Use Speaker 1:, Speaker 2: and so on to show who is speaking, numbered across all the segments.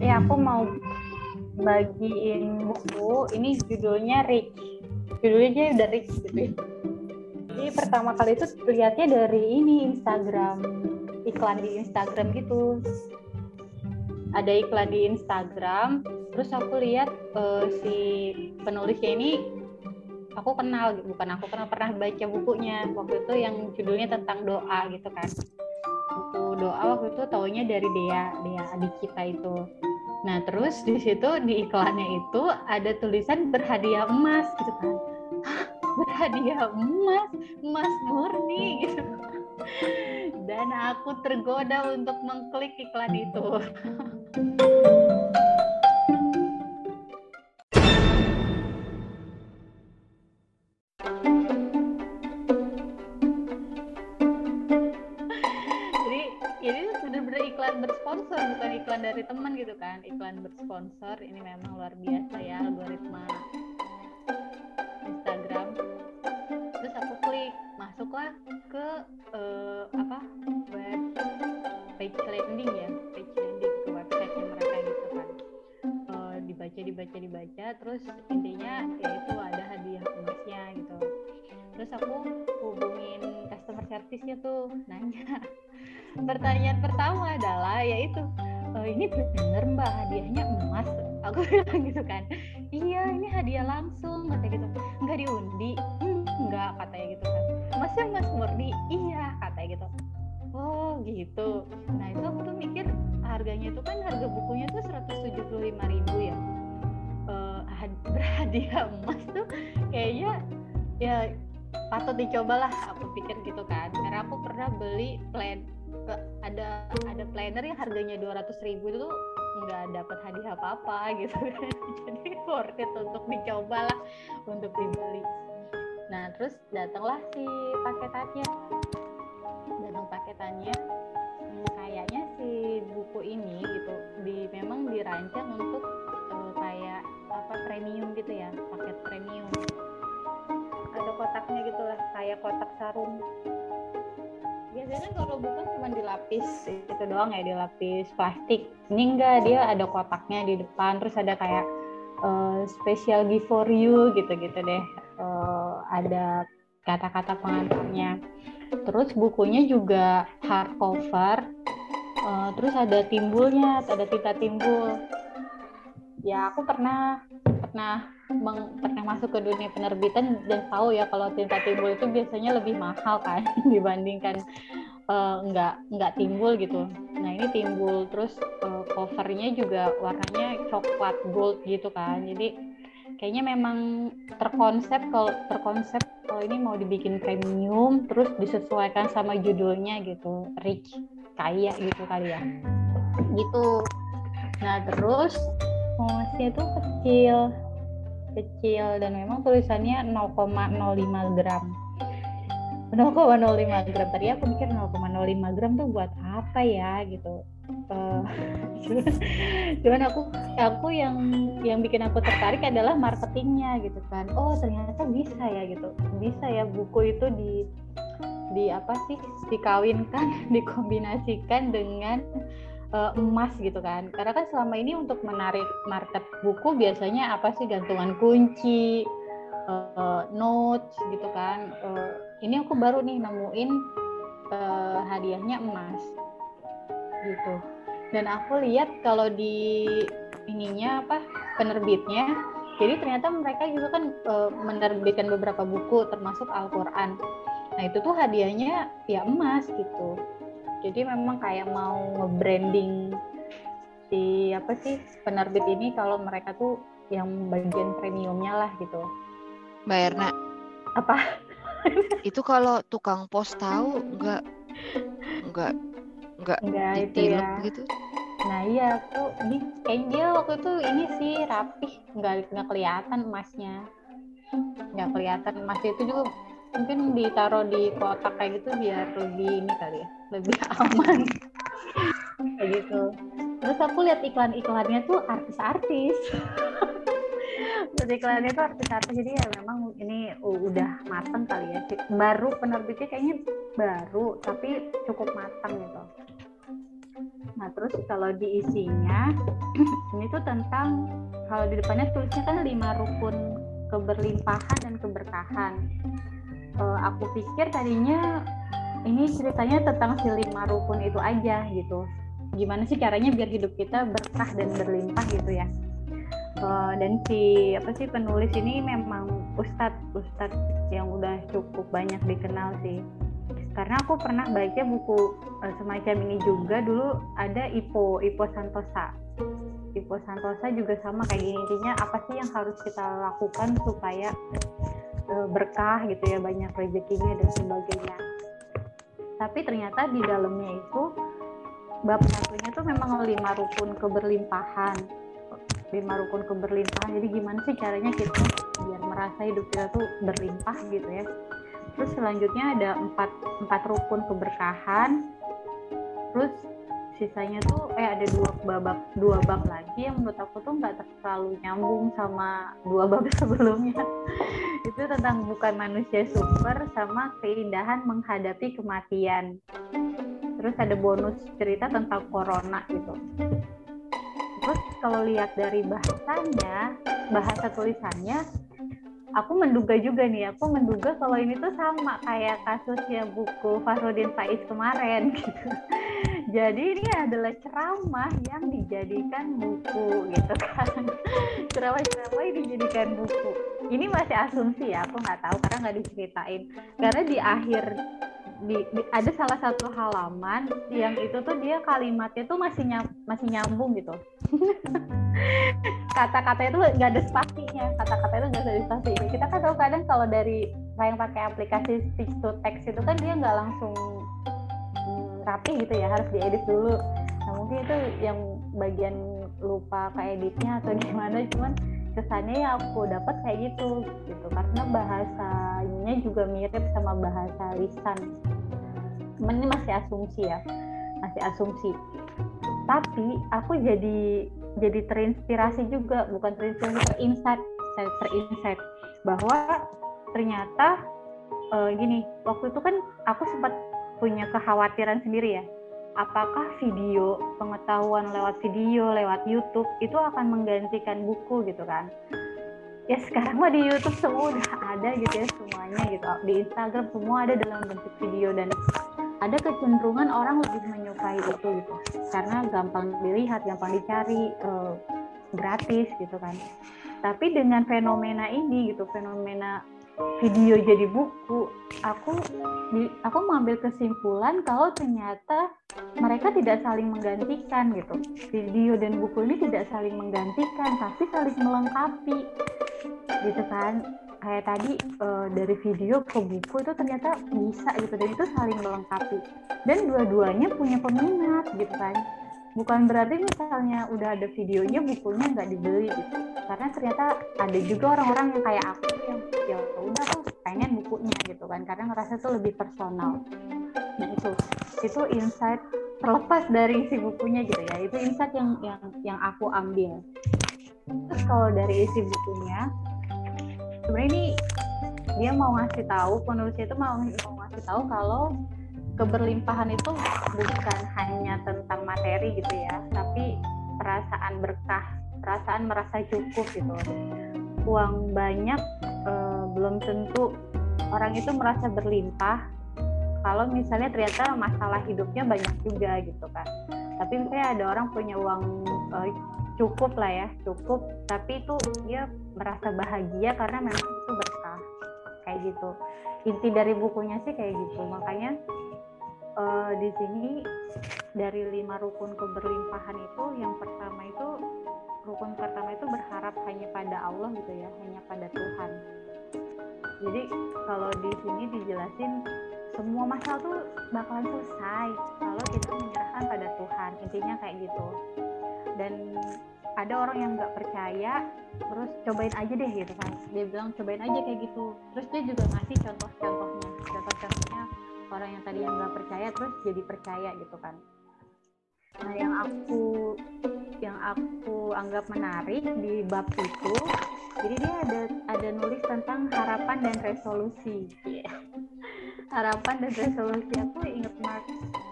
Speaker 1: ya aku mau bagiin buku. Ini judulnya Rich. Judulnya aja udah Rich gitu ya. Jadi pertama kali itu lihatnya dari ini Instagram. Iklan di Instagram gitu. Ada iklan di Instagram. Terus aku lihat uh, si penulisnya ini aku kenal bukan aku kenal pernah baca bukunya. Waktu itu yang judulnya tentang doa gitu kan. Itu doa waktu itu taunya dari Dea Dea adik kita itu nah terus di situ di iklannya itu ada tulisan berhadiah emas gitu kan. Berhadiah emas? Emas murni? gitu. Dan aku tergoda untuk mengklik iklan itu iklan dari teman gitu kan iklan bersponsor ini memang luar biasa ya algoritma Instagram. Terus aku klik masuklah ke uh, apa web page landing ya page landing ke websitenya mereka gitu kan. Uh, dibaca dibaca dibaca terus intinya yaitu ada hadiah emasnya gitu. Terus aku hubungin customer service-nya tuh nanya. Pertanyaan pertama adalah yaitu ini bener mbak. Hadiahnya emas. Aku bilang gitu kan. Iya ini hadiah langsung kata gitu. Nggak diundi? Hmm, enggak katanya gitu kan. Masnya emas murni iya katanya gitu. Oh gitu. Nah itu aku tuh mikir harganya itu kan harga bukunya tuh 175 ribu ya. Uh, berhadiah emas tuh kayaknya ya patut dicobalah aku pikir gitu kan. Karena aku pernah beli plan ada ada planner yang harganya 200 ribu itu nggak dapat hadiah apa apa gitu kan. Jadi worth it untuk dicoba lah untuk dibeli. Nah terus datanglah si paketannya. Datang paketannya. Hmm, kayaknya si buku ini gitu di memang dirancang untuk uh, kayak apa premium gitu ya paket premium. Ada kotaknya gitu lah kayak kotak sarung biasanya kalau bukan cuma dilapis itu doang ya dilapis plastik. Ini enggak dia ada kotaknya di depan terus ada kayak uh, special gift for you gitu-gitu deh. Uh, ada kata-kata pengantarnya. Terus bukunya juga hardcover. Uh, terus ada timbulnya ada tinta timbul. Ya aku pernah pernah pernah masuk ke dunia penerbitan dan tahu ya kalau tinta timbul itu biasanya lebih mahal kan dibandingkan uh, nggak nggak timbul gitu. Nah ini timbul terus uh, covernya juga warnanya coklat gold gitu kan. Jadi kayaknya memang terkonsep kalau terkonsep kalau ini mau dibikin premium terus disesuaikan sama judulnya gitu rich kaya gitu kali ya gitu nah terus Momasnya itu kecil kecil dan memang tulisannya 0,05 gram. 0,05 gram. Tadi aku mikir 0,05 gram tuh buat apa ya gitu. Uh, cuman, aku aku yang yang bikin aku tertarik adalah marketingnya gitu kan. Oh ternyata bisa ya gitu. Bisa ya buku itu di di apa sih dikawinkan dikombinasikan dengan uh, emas gitu kan. Karena kan selama ini untuk menarik market buku biasanya apa sih? Gantungan kunci uh, notes gitu kan. Uh, ini aku baru nih nemuin uh, hadiahnya emas gitu. Dan aku lihat kalau di ininya apa penerbitnya jadi ternyata mereka juga kan uh, menerbitkan beberapa buku termasuk Al-Qur'an. Nah itu tuh hadiahnya ya emas gitu jadi memang kayak mau nge-branding si apa sih penerbit ini kalau mereka tuh yang bagian premiumnya lah gitu.
Speaker 2: Mbak Erna.
Speaker 1: Apa?
Speaker 2: Itu kalau tukang pos tahu nggak nggak nggak ditilep
Speaker 1: ya.
Speaker 2: gitu?
Speaker 1: Nah iya aku ini kayaknya dia waktu itu ini sih rapih nggak nggak kelihatan emasnya. Nggak kelihatan emasnya. Itu juga mungkin ditaruh di kotak kayak gitu biar lebih ini kali ya lebih aman. Kayak gitu. Terus aku lihat iklan-iklannya tuh artis-artis. Terus iklannya tuh artis-artis jadi ya memang ini udah matang kali ya. Baru penerbitnya kayaknya baru tapi cukup matang gitu. Nah terus kalau di isinya ini tuh tentang kalau di depannya tulisnya kan lima rukun keberlimpahan dan keberkahan uh, aku pikir tadinya ini ceritanya tentang si lima rukun itu aja gitu. Gimana sih caranya biar hidup kita berkah dan berlimpah gitu ya? Uh, dan si apa sih penulis ini memang ustadz ustadz yang udah cukup banyak dikenal sih. Karena aku pernah baca buku uh, semacam ini juga. Dulu ada Ipo Ipo Santosa. Ipo Santosa juga sama kayak gini. Intinya apa sih yang harus kita lakukan supaya berkah gitu ya banyak rezekinya dan sebagainya. Tapi ternyata di dalamnya itu bab satunya tuh memang lima rukun keberlimpahan. Lima rukun keberlimpahan. Jadi gimana sih caranya kita biar merasa hidup kita tuh berlimpah gitu ya? Terus selanjutnya ada empat empat rukun keberkahan. Terus sisanya tuh eh ada dua bab dua bab lagi yang menurut aku tuh nggak terlalu nyambung sama dua bab sebelumnya itu tentang bukan manusia super sama keindahan menghadapi kematian terus ada bonus cerita tentang corona gitu terus kalau lihat dari bahasanya bahasa tulisannya aku menduga juga nih, aku menduga kalau ini tuh sama kayak kasusnya buku Farhodin Faiz kemarin gitu. Jadi ini adalah ceramah yang dijadikan buku gitu kan. Ceramah-ceramah yang dijadikan buku. Ini masih asumsi ya, aku nggak tahu karena nggak diceritain. Karena di akhir di, di, ada salah satu halaman yang itu tuh dia kalimatnya tuh masih nyam, masih nyambung gitu. Kata-kata itu nggak ada spasinya kata-kata itu nggak ada spasi kita kan tahu kadang kalau dari yang pakai aplikasi speech to text itu kan dia nggak langsung hmm, rapi gitu ya harus diedit dulu. Nah mungkin itu yang bagian lupa editnya atau gimana cuman kesannya yang aku dapat kayak gitu gitu. Karena bahasanya juga mirip sama bahasa lisan. Ini masih asumsi ya masih asumsi. Tapi aku jadi jadi terinspirasi juga bukan terinspirasi terinsight terinsight bahwa ternyata uh, gini waktu itu kan aku sempat punya kekhawatiran sendiri ya apakah video pengetahuan lewat video lewat YouTube itu akan menggantikan buku gitu kan? Ya sekarang mah di YouTube semua udah ada gitu ya semuanya gitu. Di Instagram semua ada dalam bentuk video dan ada kecenderungan orang lebih menyukai itu gitu. Karena gampang dilihat gampang dicari uh, gratis gitu kan. Tapi dengan fenomena ini gitu fenomena video jadi buku. Aku aku mengambil kesimpulan kalau ternyata mereka tidak saling menggantikan gitu. Video dan buku ini tidak saling menggantikan tapi saling melengkapi. Gitu kan? Kayak tadi uh, dari video ke buku itu ternyata bisa gitu dan itu saling melengkapi. Dan dua-duanya punya peminat gitu kan bukan berarti misalnya udah ada videonya bukunya nggak dibeli gitu. Karena ternyata ada juga orang-orang yang kayak aku yang ya udah aku pengen bukunya gitu kan. Karena ngerasa tuh lebih personal. Nah itu itu insight terlepas dari isi bukunya gitu ya. Itu insight yang yang yang aku ambil. Terus kalau dari isi bukunya sebenarnya ini dia mau ngasih tahu penulisnya itu mau mau ngasih tahu kalau keberlimpahan itu bukan hanya tentang materi gitu ya, tapi perasaan berkah, perasaan merasa cukup gitu. Uang banyak e, belum tentu orang itu merasa berlimpah kalau misalnya ternyata masalah hidupnya banyak juga gitu kan. Tapi misalnya ada orang punya uang e, cukup lah ya, cukup, tapi itu dia merasa bahagia karena memang itu berkah kayak gitu. Inti dari bukunya sih kayak gitu. Makanya uh, di sini dari lima rukun keberlimpahan itu yang pertama itu rukun pertama itu berharap hanya pada Allah gitu ya hanya pada Tuhan. Jadi kalau di sini dijelasin semua masalah tuh bakalan selesai kalau kita menyerahkan pada Tuhan intinya kayak gitu. Dan ada orang yang nggak percaya terus cobain aja deh gitu kan. Dia bilang cobain aja kayak gitu. Terus dia juga ngasih contoh-contohnya contoh-contohnya orang yang tadi yang nggak percaya terus jadi percaya gitu kan. Nah yang aku yang aku anggap menarik di bab itu jadi dia ada ada nulis tentang harapan dan resolusi. Harapan dan resolusi aku inget Mark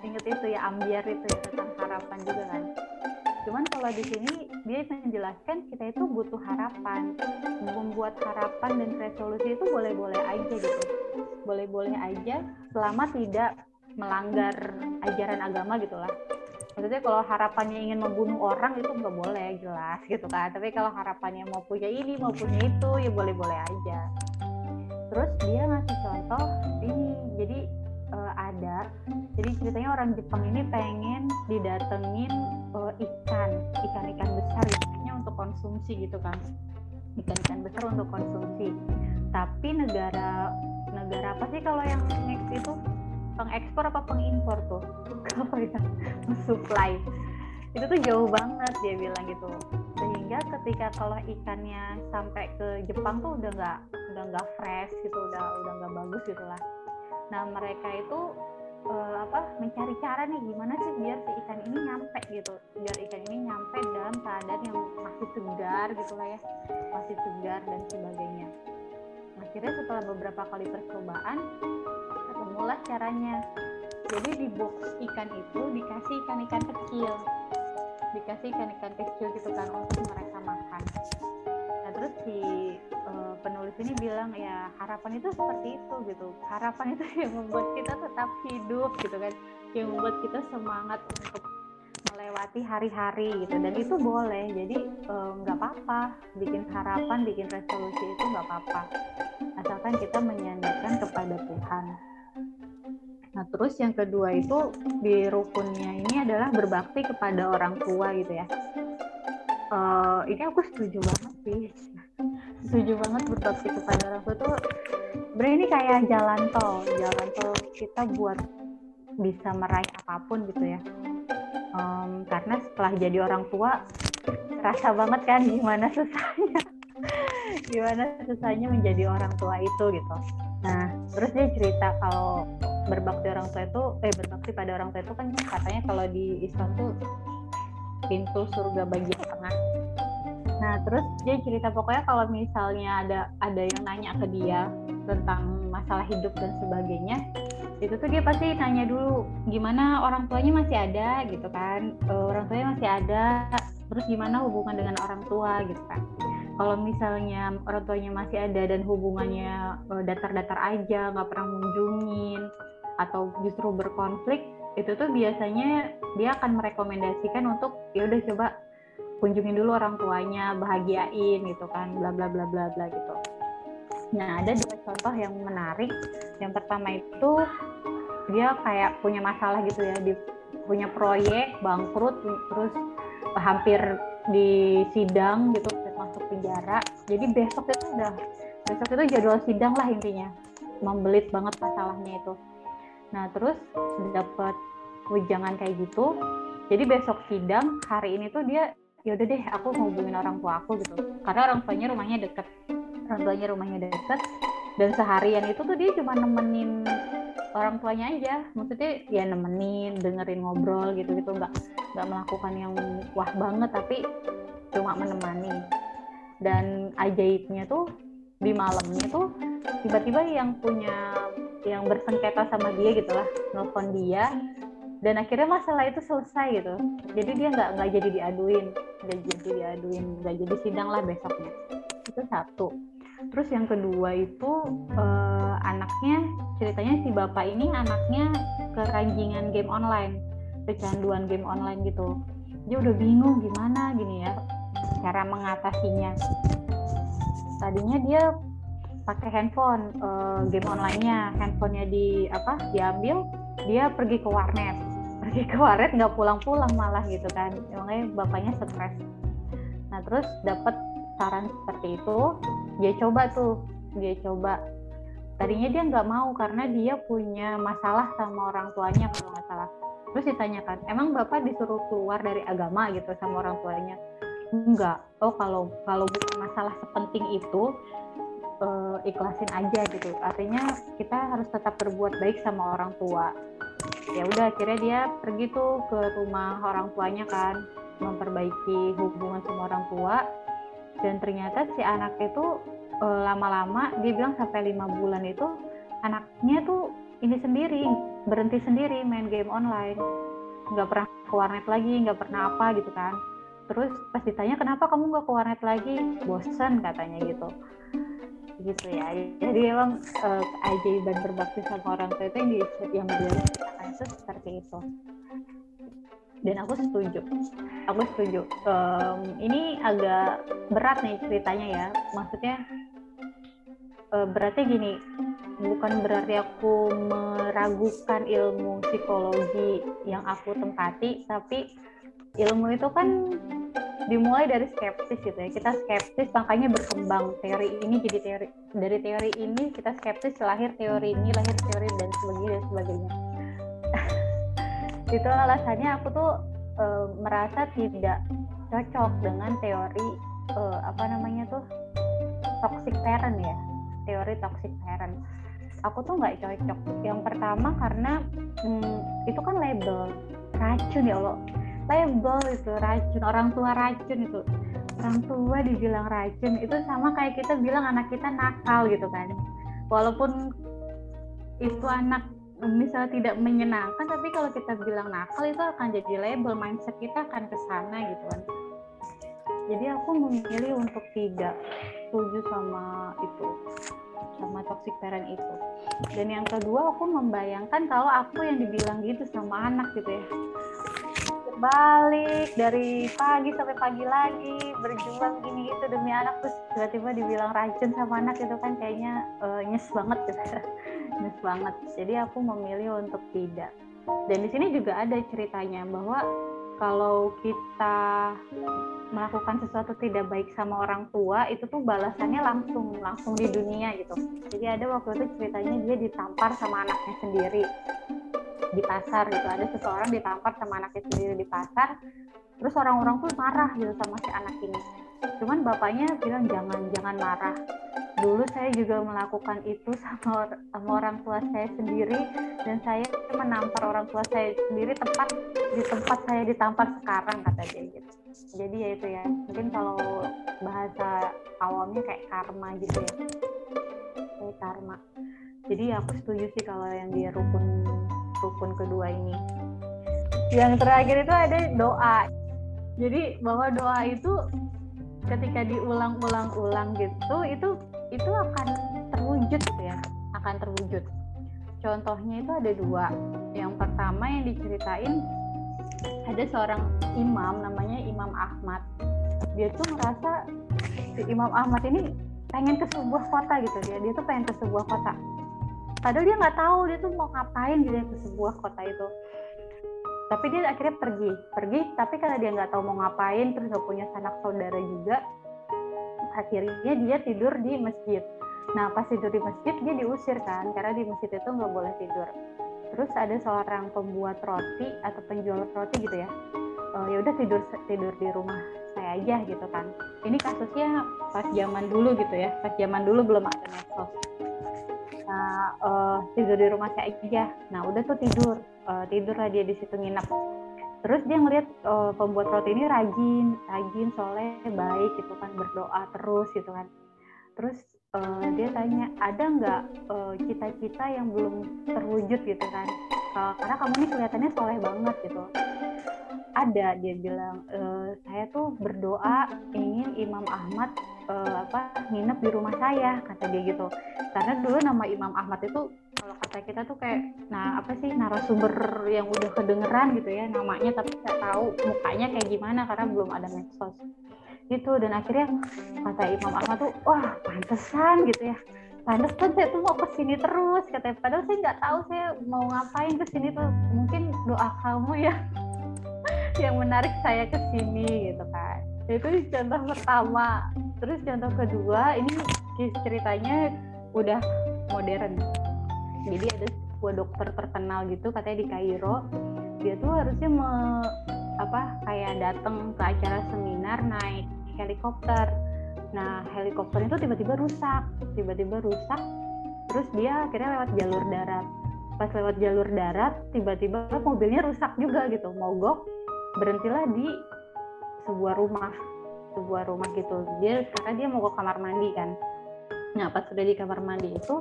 Speaker 1: inget itu ya ambiar itu ya tentang harapan juga kan. Cuman kalau di sini dia menjelaskan kita itu butuh harapan. Membuat harapan dan resolusi itu boleh-boleh aja gitu boleh-boleh aja selama tidak melanggar ajaran agama gitulah maksudnya kalau harapannya ingin membunuh orang itu nggak boleh jelas gitu kan. Tapi kalau harapannya mau punya ini mau punya itu ya boleh-boleh aja. Terus dia ngasih contoh ini jadi uh, ada jadi ceritanya orang Jepang ini pengen didatengin uh, ikan ikan-ikan besar ikannya untuk konsumsi gitu kan. Ikan-ikan besar untuk konsumsi. Tapi negara negara. Apa sih kalau yang next itu pengekspor apa pengimpor tuh? Kalau yang supply. Itu tuh jauh banget dia bilang gitu. Sehingga ketika kalau ikannya sampai ke Jepang tuh udah nggak udah nggak fresh gitu udah udah nggak bagus gitulah. Nah mereka itu uh, apa mencari cara nih gimana sih biar si ikan ini nyampe gitu. Biar ikan ini nyampe dalam keadaan yang masih segar gitu lah ya. Masih segar dan sebagainya akhirnya setelah beberapa kali percobaan ketemulah caranya. Jadi di box ikan itu dikasih ikan-ikan kecil. Dikasih ikan-ikan kecil gitu kan untuk mereka makan. Nah terus si uh, penulis ini bilang ya harapan itu seperti itu gitu. Harapan itu yang membuat kita tetap hidup gitu kan. Yang membuat kita semangat untuk melewati hari-hari gitu. Dan itu boleh. Jadi eh, nggak uh, apa-apa. Bikin harapan bikin resolusi itu nggak apa-apa asalkan kita menyandarkan kepada Tuhan Nah, terus yang kedua itu di rukunnya ini adalah berbakti kepada orang tua gitu ya. Uh, ini aku setuju banget sih. Setuju banget berbakti kepada orang tua tuh sebenarnya ini kayak jalan tol, jalan tol kita buat bisa meraih apa pun gitu ya. Um, karena setelah jadi orang tua rasa banget kan gimana susahnya gimana susahnya menjadi orang tua itu gitu. Nah terus dia cerita kalau berbakti orang tua itu eh berbakti pada orang tua itu kan katanya kalau di Islam tuh pintu surga bagian tengah. Nah terus dia cerita pokoknya kalau misalnya ada ada yang nanya ke dia tentang masalah hidup dan sebagainya itu tuh dia pasti nanya dulu gimana orang tuanya masih ada? Gitu kan. E, orang tuanya masih ada terus gimana hubungan dengan orang tua? Gitu kan kalau misalnya orang tuanya masih ada dan hubungannya eh, datar-datar aja nggak pernah mengunjungin atau justru berkonflik itu tuh biasanya dia akan merekomendasikan untuk ya udah coba kunjungin dulu orang tuanya bahagiain gitu kan bla bla bla bla bla gitu. Nah ada dua contoh yang menarik. Yang pertama itu dia kayak punya masalah gitu ya di punya proyek bangkrut terus hampir di sidang gitu masuk penjara jadi besok itu udah besok itu jadwal sidang lah intinya membelit banget masalahnya itu Nah, terus dapat wejangan kayak gitu. Jadi besok sidang hari ini tuh dia ya udah deh aku hubungin orang tua aku gitu. Karena orang tuanya rumahnya deket. Orang tuanya rumahnya deket dan seharian itu tuh dia cuma nemenin orang tuanya aja maksudnya ya nemenin dengerin ngobrol gitu gitu nggak nggak melakukan yang wah banget tapi cuma menemani dan ajaibnya tuh di malamnya tuh tiba-tiba yang punya yang bersengketa sama dia gitu lah nelfon dia. Dan akhirnya masalah itu selesai gitu. Jadi dia nggak nggak jadi diaduin. Nggak jadi diaduin nggak jadi sidang lah besoknya. Itu satu. Terus yang kedua itu eh, anaknya ceritanya si bapak ini anaknya keranjingan game online. Kecanduan game online gitu. Dia udah bingung gimana gini ya cara mengatasinya. Tadinya dia pakai handphone uh, game onlinenya. Handphonenya di apa diambil dia pergi ke warnet. Pergi ke warnet nggak pulang-pulang malah gitu kan. Emangnya bapaknya stres. Nah terus dapat saran seperti itu. Dia coba tuh dia coba. Tadinya dia nggak mau karena dia punya masalah sama orang tuanya kalau nggak salah. Terus ditanyakan emang bapak disuruh keluar dari agama gitu sama orang tuanya enggak. Oh kalau kalau bukan masalah sepenting itu uh, ikhlasin aja gitu. Artinya kita harus tetap berbuat baik sama orang tua. Ya udah akhirnya dia pergi tuh ke rumah orang tuanya kan memperbaiki hubungan sama orang tua. Dan ternyata si anak itu eh, lama-lama dia bilang sampai lima bulan itu anaknya tuh ini sendiri berhenti sendiri main game online. Nggak pernah ke warnet lagi nggak pernah apa gitu kan terus pas ditanya kenapa kamu nggak ke warnet lagi? Bosen katanya gitu. Gitu ya. Jadi emang uh, berbakti sama orang tua itu yang di yang itu seperti itu. Dan aku setuju. Aku setuju. Um, ini agak berat nih ceritanya ya. Maksudnya uh, beratnya gini. Bukan berarti aku meragukan ilmu psikologi yang aku tempati tapi ilmu itu kan dimulai dari skeptis gitu ya. Kita skeptis makanya berkembang. Teori ini jadi teori dari teori ini kita skeptis lahir teori ini lahir teori dan sebagainya dan sebagainya. Itu alasannya aku tuh e, merasa tidak cocok dengan teori e, apa namanya tuh toxic parent ya. Teori toxic parent. Aku tuh nggak cocok. Yang pertama karena hmm, itu kan label. Racun ya Allah label itu racun orang tua racun itu. Orang tua dibilang racun itu sama kayak kita bilang anak kita nakal gitu kan. Walaupun itu anak misalnya tidak menyenangkan tapi kalau kita bilang nakal itu akan jadi label mindset kita akan ke sana gitu kan. Jadi aku memilih untuk tidak setuju sama itu sama toxic parent itu. Dan yang kedua aku membayangkan kalau aku yang dibilang gitu sama anak gitu ya balik dari pagi sampai pagi lagi berjuang gini itu demi anak. Terus tiba-tiba dibilang racun sama anak itu kan kayaknya uh, nyes banget gitu nyes banget. Jadi aku memilih untuk tidak. Dan di sini juga ada ceritanya bahwa kalau kita melakukan sesuatu tidak baik sama orang tua itu tuh balasannya langsung langsung di dunia gitu. Jadi ada waktu itu ceritanya dia ditampar sama anaknya sendiri di pasar gitu. Ada seseorang ditampar sama anaknya sendiri di pasar terus orang-orang tuh marah gitu sama si anak ini. Cuman bapaknya bilang jangan jangan marah. Dulu saya juga melakukan itu sama, sama orang tua saya sendiri dan saya menampar orang tua saya sendiri tepat di tempat saya ditampar sekarang kata dia gitu. Jadi ya itu ya mungkin kalau bahasa awamnya kayak karma gitu ya. Kayak karma. Jadi aku setuju sih kalau yang dia rukun rukun kedua ini. Yang terakhir itu ada doa. Jadi bahwa doa itu ketika diulang-ulang-ulang gitu itu itu akan terwujud gitu ya. Akan terwujud. Contohnya itu ada dua. Yang pertama yang diceritain ada seorang imam namanya Imam Ahmad. Dia tuh merasa si Imam Ahmad ini pengen ke sebuah kota gitu dia dia tuh pengen ke sebuah kota padahal dia nggak tahu dia tuh mau ngapain gitu ke sebuah kota itu. Tapi dia akhirnya pergi pergi tapi karena dia nggak tahu mau ngapain terus nggak punya sanak saudara juga akhirnya dia tidur di masjid. Nah pas tidur di masjid dia diusir kan karena di masjid itu nggak boleh tidur. Terus ada seorang pembuat roti atau penjual roti gitu ya uh, ya udah tidur tidur di rumah saya aja gitu kan. Ini kasusnya pas zaman dulu gitu ya pas zaman dulu belum ada medsos nah uh, tidur di rumah saya aja nah udah tuh tidur uh, tidur lah dia di situ nginep. Terus dia ngeliat uh, pembuat roti ini rajin rajin soleh baik gitu kan berdoa terus gitu kan. Terus uh, dia tanya ada nggak cita cita-cita yang belum terwujud gitu kan? Uh, karena kamu ini kelihatannya soleh banget gitu ada dia bilang e, saya tuh berdoa ingin Imam Ahmad uh, apa nginep di rumah saya kata dia gitu. Karena dulu nama Imam Ahmad itu kalau kata kita tuh kayak nah apa sih narasumber yang udah kedengeran gitu ya namanya tapi nggak tahu mukanya kayak gimana karena belum ada medsos. Gitu dan akhirnya kata Imam Ahmad tuh wah pantesan gitu ya. Pantesan saya tuh mau ke sini terus katanya. Padahal saya nggak tahu saya mau ngapain ke sini tuh. Mungkin doa kamu ya yang menarik saya ke sini gitu kan. Itu contoh pertama. Terus contoh kedua ini ceritanya udah modern. Jadi ada sebuah dokter terkenal gitu katanya di Kairo. Dia tuh harusnya me, apa kayak datang ke acara seminar naik helikopter. Nah helikopter itu tiba-tiba rusak tiba-tiba rusak. Terus dia akhirnya lewat jalur darat. Pas lewat jalur darat tiba-tiba mobilnya rusak juga gitu mogok berhentilah di sebuah rumah sebuah rumah gitu. Dia karena dia mau ke kamar mandi kan. Nah pas sudah di kamar mandi itu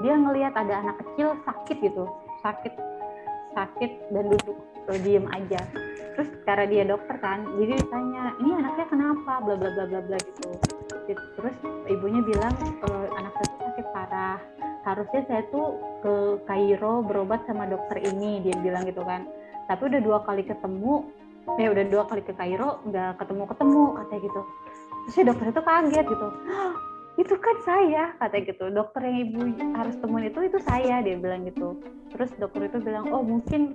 Speaker 1: dia ngelihat ada anak kecil sakit gitu. Sakit sakit dan duduk uh, diem aja. Terus karena dia dokter kan jadi ditanya ini anaknya kenapa? Bla bla bla bla bla gitu. Terus ibunya bilang e, anak saya sakit parah. Harusnya saya tuh ke Kairo berobat sama dokter ini dia bilang gitu kan. Tapi udah dua kali ketemu ya udah dua kali ke Kairo nggak ketemu ketemu katanya gitu. Terus si dokter itu kaget gitu. Itu kan saya katanya gitu. Dokter yang ibu harus temuin itu itu saya dia bilang gitu. Terus dokter itu bilang oh mungkin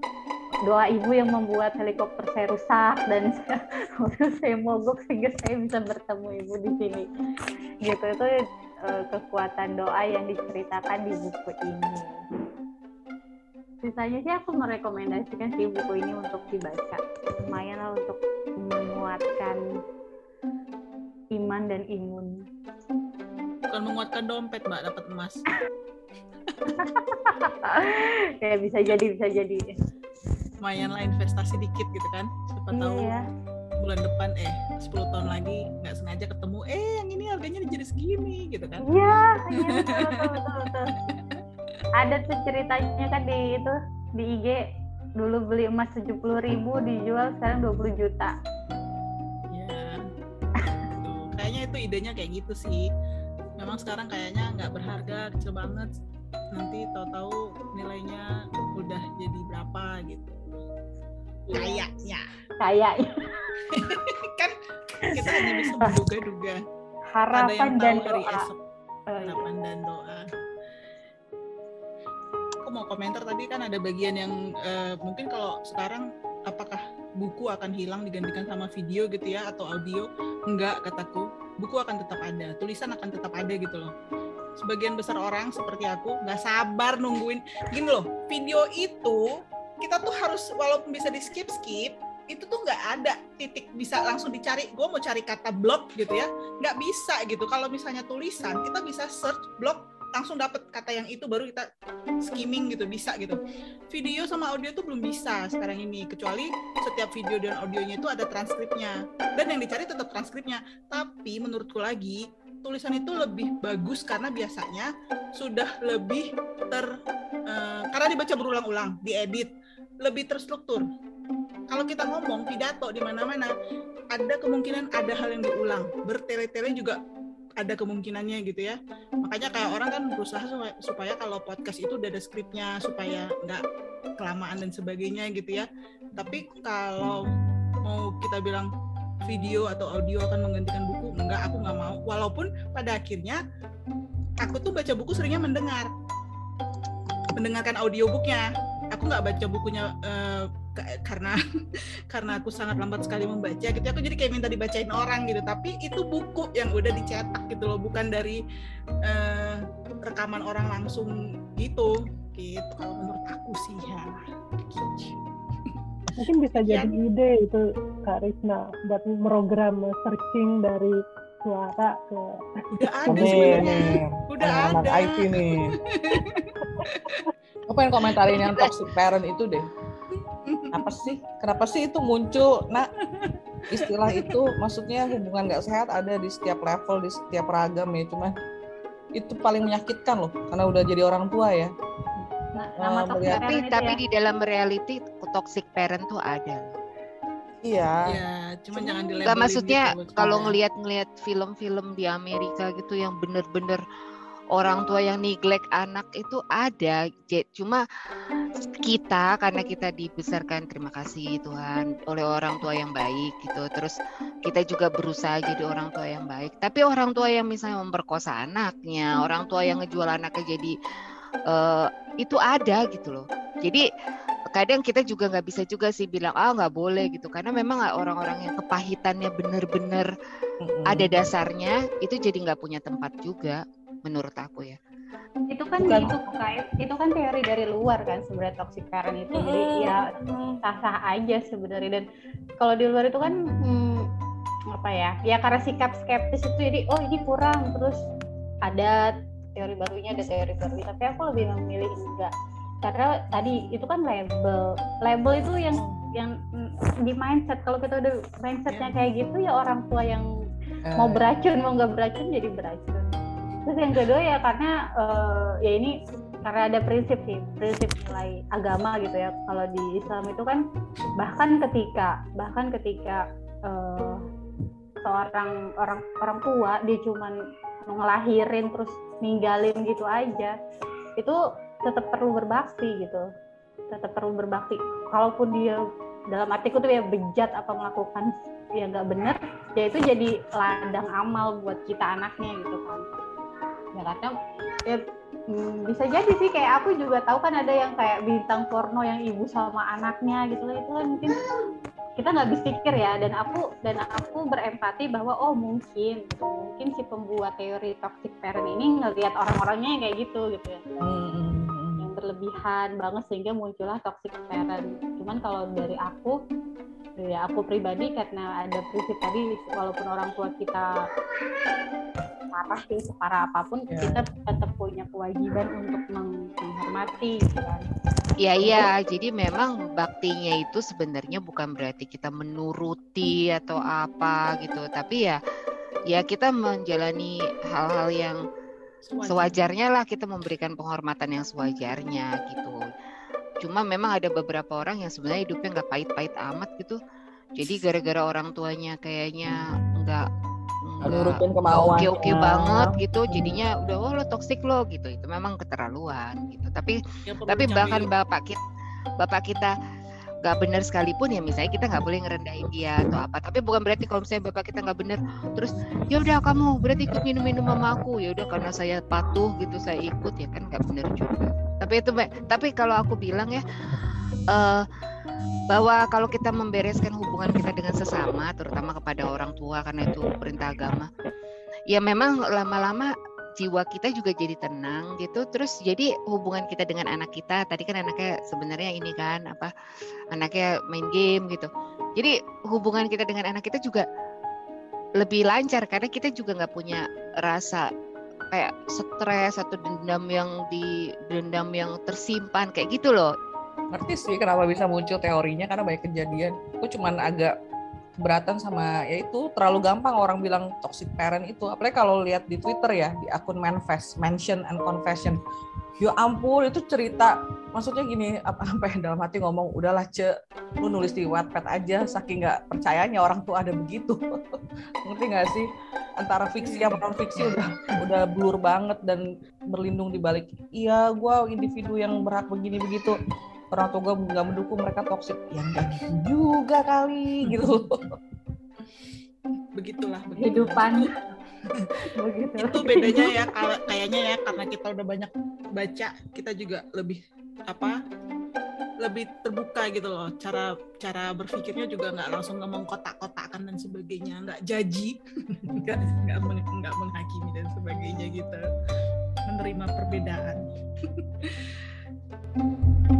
Speaker 1: doa ibu yang membuat helikopter saya rusak dan saya, saya mogok sehingga saya bisa bertemu ibu di sini. Gitu itu uh, kekuatan doa yang diceritakan di buku ini sisanya sih aku merekomendasikan sih buku ini untuk dibaca. Lumayan lah untuk menguatkan iman dan imun.
Speaker 3: Bukan menguatkan dompet mbak. Dapat emas.
Speaker 1: Ya bisa jadi bisa jadi.
Speaker 3: Lumayan lah investasi dikit gitu kan. Siapa iya. tahu bulan depan eh 10 tahun lagi nggak sengaja ketemu eh yang ini harganya jadi segini gitu kan.
Speaker 1: Iya iya betul, betul, betul, ada tuh ceritanya kan di itu di IG dulu beli emas tujuh puluh ribu dijual sekarang 20 juta.
Speaker 3: Iya. Kayaknya itu idenya kayak gitu sih. Memang sekarang kayaknya nggak berharga kecil banget. Nanti tahu-tahu nilainya udah jadi berapa gitu. Kayaknya.
Speaker 1: Kayaknya.
Speaker 3: Kan kita hanya bisa menduga-duga.
Speaker 1: Harapan
Speaker 3: dan doa. esok. Oh, iya. harapan dan doa mau komentar tadi kan ada bagian yang uh, mungkin kalau sekarang apakah buku akan hilang digantikan sama video gitu ya atau audio? Enggak kataku. Buku akan tetap ada tulisan akan tetap ada gitu loh. Sebagian besar orang seperti aku nggak sabar nungguin. Gini loh video itu kita tuh harus walaupun bisa di skip skip itu tuh nggak ada titik bisa langsung dicari. Gue mau cari kata blog gitu ya nggak bisa gitu. Kalau misalnya tulisan kita bisa search blog langsung dapat kata yang itu baru kita skimming gitu bisa gitu video sama audio tuh belum bisa sekarang ini kecuali setiap video dan audionya itu ada transkripnya dan yang dicari tetap transkripnya tapi menurutku lagi tulisan itu lebih bagus karena biasanya sudah lebih ter uh, karena dibaca berulang-ulang diedit lebih terstruktur. Kalau kita ngomong pidato di mana-mana, ada kemungkinan ada hal yang diulang. Bertele-tele juga ada kemungkinannya gitu ya. Makanya kayak orang kan berusaha supaya, kalau podcast itu udah ada skripnya supaya nggak kelamaan dan sebagainya gitu ya. Tapi kalau mau kita bilang video atau audio akan menggantikan buku, enggak aku nggak mau. Walaupun pada akhirnya aku tuh baca buku seringnya mendengar, mendengarkan audiobooknya aku nggak baca bukunya uh, karena karena aku sangat lambat sekali membaca gitu aku jadi kayak minta dibacain orang gitu. Tapi itu buku yang udah dicetak gitu loh. Bukan dari uh, rekaman orang langsung gitu. Gitu kalau menurut aku sih ya.
Speaker 4: Mungkin bisa jadi ya. ide itu Kak Risna buat program searching dari suara ke
Speaker 3: udah ada sebenarnya. Udah ada.
Speaker 5: IT nih. Aku pengen komentarin yang toxic parent itu deh. Apa sih? Kenapa sih itu muncul? Nah, istilah itu maksudnya hubungan gak sehat ada di setiap level, di setiap ragam ya. Cuman itu paling menyakitkan loh, karena udah jadi orang tua ya.
Speaker 2: Nah, nama uh, tapi tapi ya. di dalam reality toxic parent tuh ada.
Speaker 5: Iya.
Speaker 3: Iya, cuman jangan dilabelin.
Speaker 2: Gak maksudnya gitu, kalau ngelihat-ngelihat film-film di Amerika gitu yang bener-bener orang tua yang neglect anak itu ada cuma kita karena kita dibesarkan terima kasih Tuhan oleh orang tua yang baik gitu. Terus kita juga berusaha jadi orang tua yang baik. Tapi orang tua yang misalnya memperkosa anaknya orang tua yang ngejual anaknya jadi uh, itu ada gitu loh. Jadi kadang kita juga nggak bisa juga sih bilang ah nggak boleh gitu. Karena memang orang-orang yang kepahitannya bener-bener ada dasarnya itu jadi nggak punya tempat juga menurut aku ya.
Speaker 1: Itu kan Bukan. itu kait itu kan teori dari luar kan sebenarnya toxic parent itu. Jadi ya sah-sah aja sebenarnya. Dan kalau di luar itu kan hmm, apa ya ya karena sikap skeptis itu jadi oh ini kurang. Terus ada teori barunya ada teori baru. Tapi aku lebih memilih enggak. Karena tadi itu kan label. Label itu yang yang di mindset. Kalau kita udah mindsetnya iya. kayak gitu ya orang tua yang mau beracun mau nggak beracun jadi beracun terus yang kedua ya karena uh, ya ini karena ada prinsip sih prinsip nilai agama gitu ya. Kalau di Islam itu kan bahkan ketika bahkan ketika eh, seorang orang orang tua dia cuman ngelahirin terus ninggalin gitu aja itu tetap perlu berbakti gitu. Tetap perlu berbakti. Kalaupun dia dalam artiku tuh ya bejat apa melakukan ya nggak bener ya itu jadi ladang amal buat kita anaknya gitu kan ya karena ya hmm, bisa jadi sih kayak aku juga tahu kan ada yang kayak bintang porno yang ibu sama anaknya gitu itu kan mungkin kita nggak bisa pikir ya dan aku dan aku berempati bahwa oh mungkin gitu. mungkin si pembuat teori toxic parent ini ngelihat orang-orangnya yang kayak gitu gitu ya
Speaker 5: Hmm.
Speaker 1: yang berlebihan banget sehingga muncullah toxic parent. Cuman kalau dari aku, dari aku pribadi karena ada prinsip tadi walaupun orang tua kita parah sih separah apa pun
Speaker 5: Ya.
Speaker 1: kita tetap punya kewajiban untuk meng- menghormati gitu kan.
Speaker 2: Ya iya, jadi memang baktinya itu sebenarnya bukan berarti kita menuruti atau apa gitu, tapi ya ya kita menjalani hal-hal yang sewajarnya lah kita memberikan penghormatan yang sewajarnya gitu. Cuma memang ada beberapa orang yang sebenarnya hidupnya nggak pahit-pahit amat gitu. Jadi gara-gara orang tuanya kayaknya nggak nggak
Speaker 5: Nurutin
Speaker 2: nggak
Speaker 5: kemauannya.
Speaker 2: oke-oke banget gitu, jadinya udah oh lo toksik lo gitu. Itu memang keterlaluan gitu. Tapi
Speaker 3: Ya,
Speaker 2: tapi bahkan bapak kita bapak kita nggak benar sekalipun ya misalnya kita nggak boleh ngerendahin dia atau apa. Tapi bukan berarti kalau misalnya bapak kita nggak benar terus ya udah kamu berarti ikut minum minum sama aku. Ya udah karena saya patuh gitu saya ikut ya kan nggak benar juga. Tapi itu Mbak, tapi kalau aku bilang ya eh bahwa kalau kita membereskan hubungan kita dengan sesama terutama kepada orang tua karena itu perintah agama ya memang lama-lama jiwa kita juga jadi tenang gitu. Terus jadi hubungan kita dengan anak kita tadi kan anaknya sebenarnya ini kan apa anaknya main game gitu. Jadi hubungan kita dengan anak kita juga lebih lancar karena kita juga nggak punya rasa kayak stres atau dendam yang di dendam yang tersimpan kayak gitu loh
Speaker 5: ngerti sih kenapa bisa muncul teorinya karena banyak kejadian. Aku cuman agak beratan sama ya itu terlalu gampang orang bilang toxic parent itu. Apalagi kalau lihat di Twitter ya di akun Manfest, Mention and Confession. Ya ampun itu cerita maksudnya gini apa sampai dalam hati ngomong udahlah ce lu nulis di Wattpad aja saking nggak percayanya orang tuh ada begitu ngerti nggak sih antara fiksi sama non fiksi udah udah blur banget dan berlindung di balik iya gua individu yang berhak begini begitu orang tua gue nggak mendukung mereka toksik ya nggak gitu juga kali gitu
Speaker 3: begitulah begitu.
Speaker 1: Kehidupan. Begitu.
Speaker 3: itu bedanya ya kalau kayaknya ya karena kita udah banyak baca kita juga lebih apa lebih terbuka gitu loh. Cara cara berpikirnya juga nggak langsung ngomong kotak-kotakan dan sebagainya. Nggak jaji nggak nggak meng- nggak menghakimi dan sebagainya gitu. Menerima perbedaan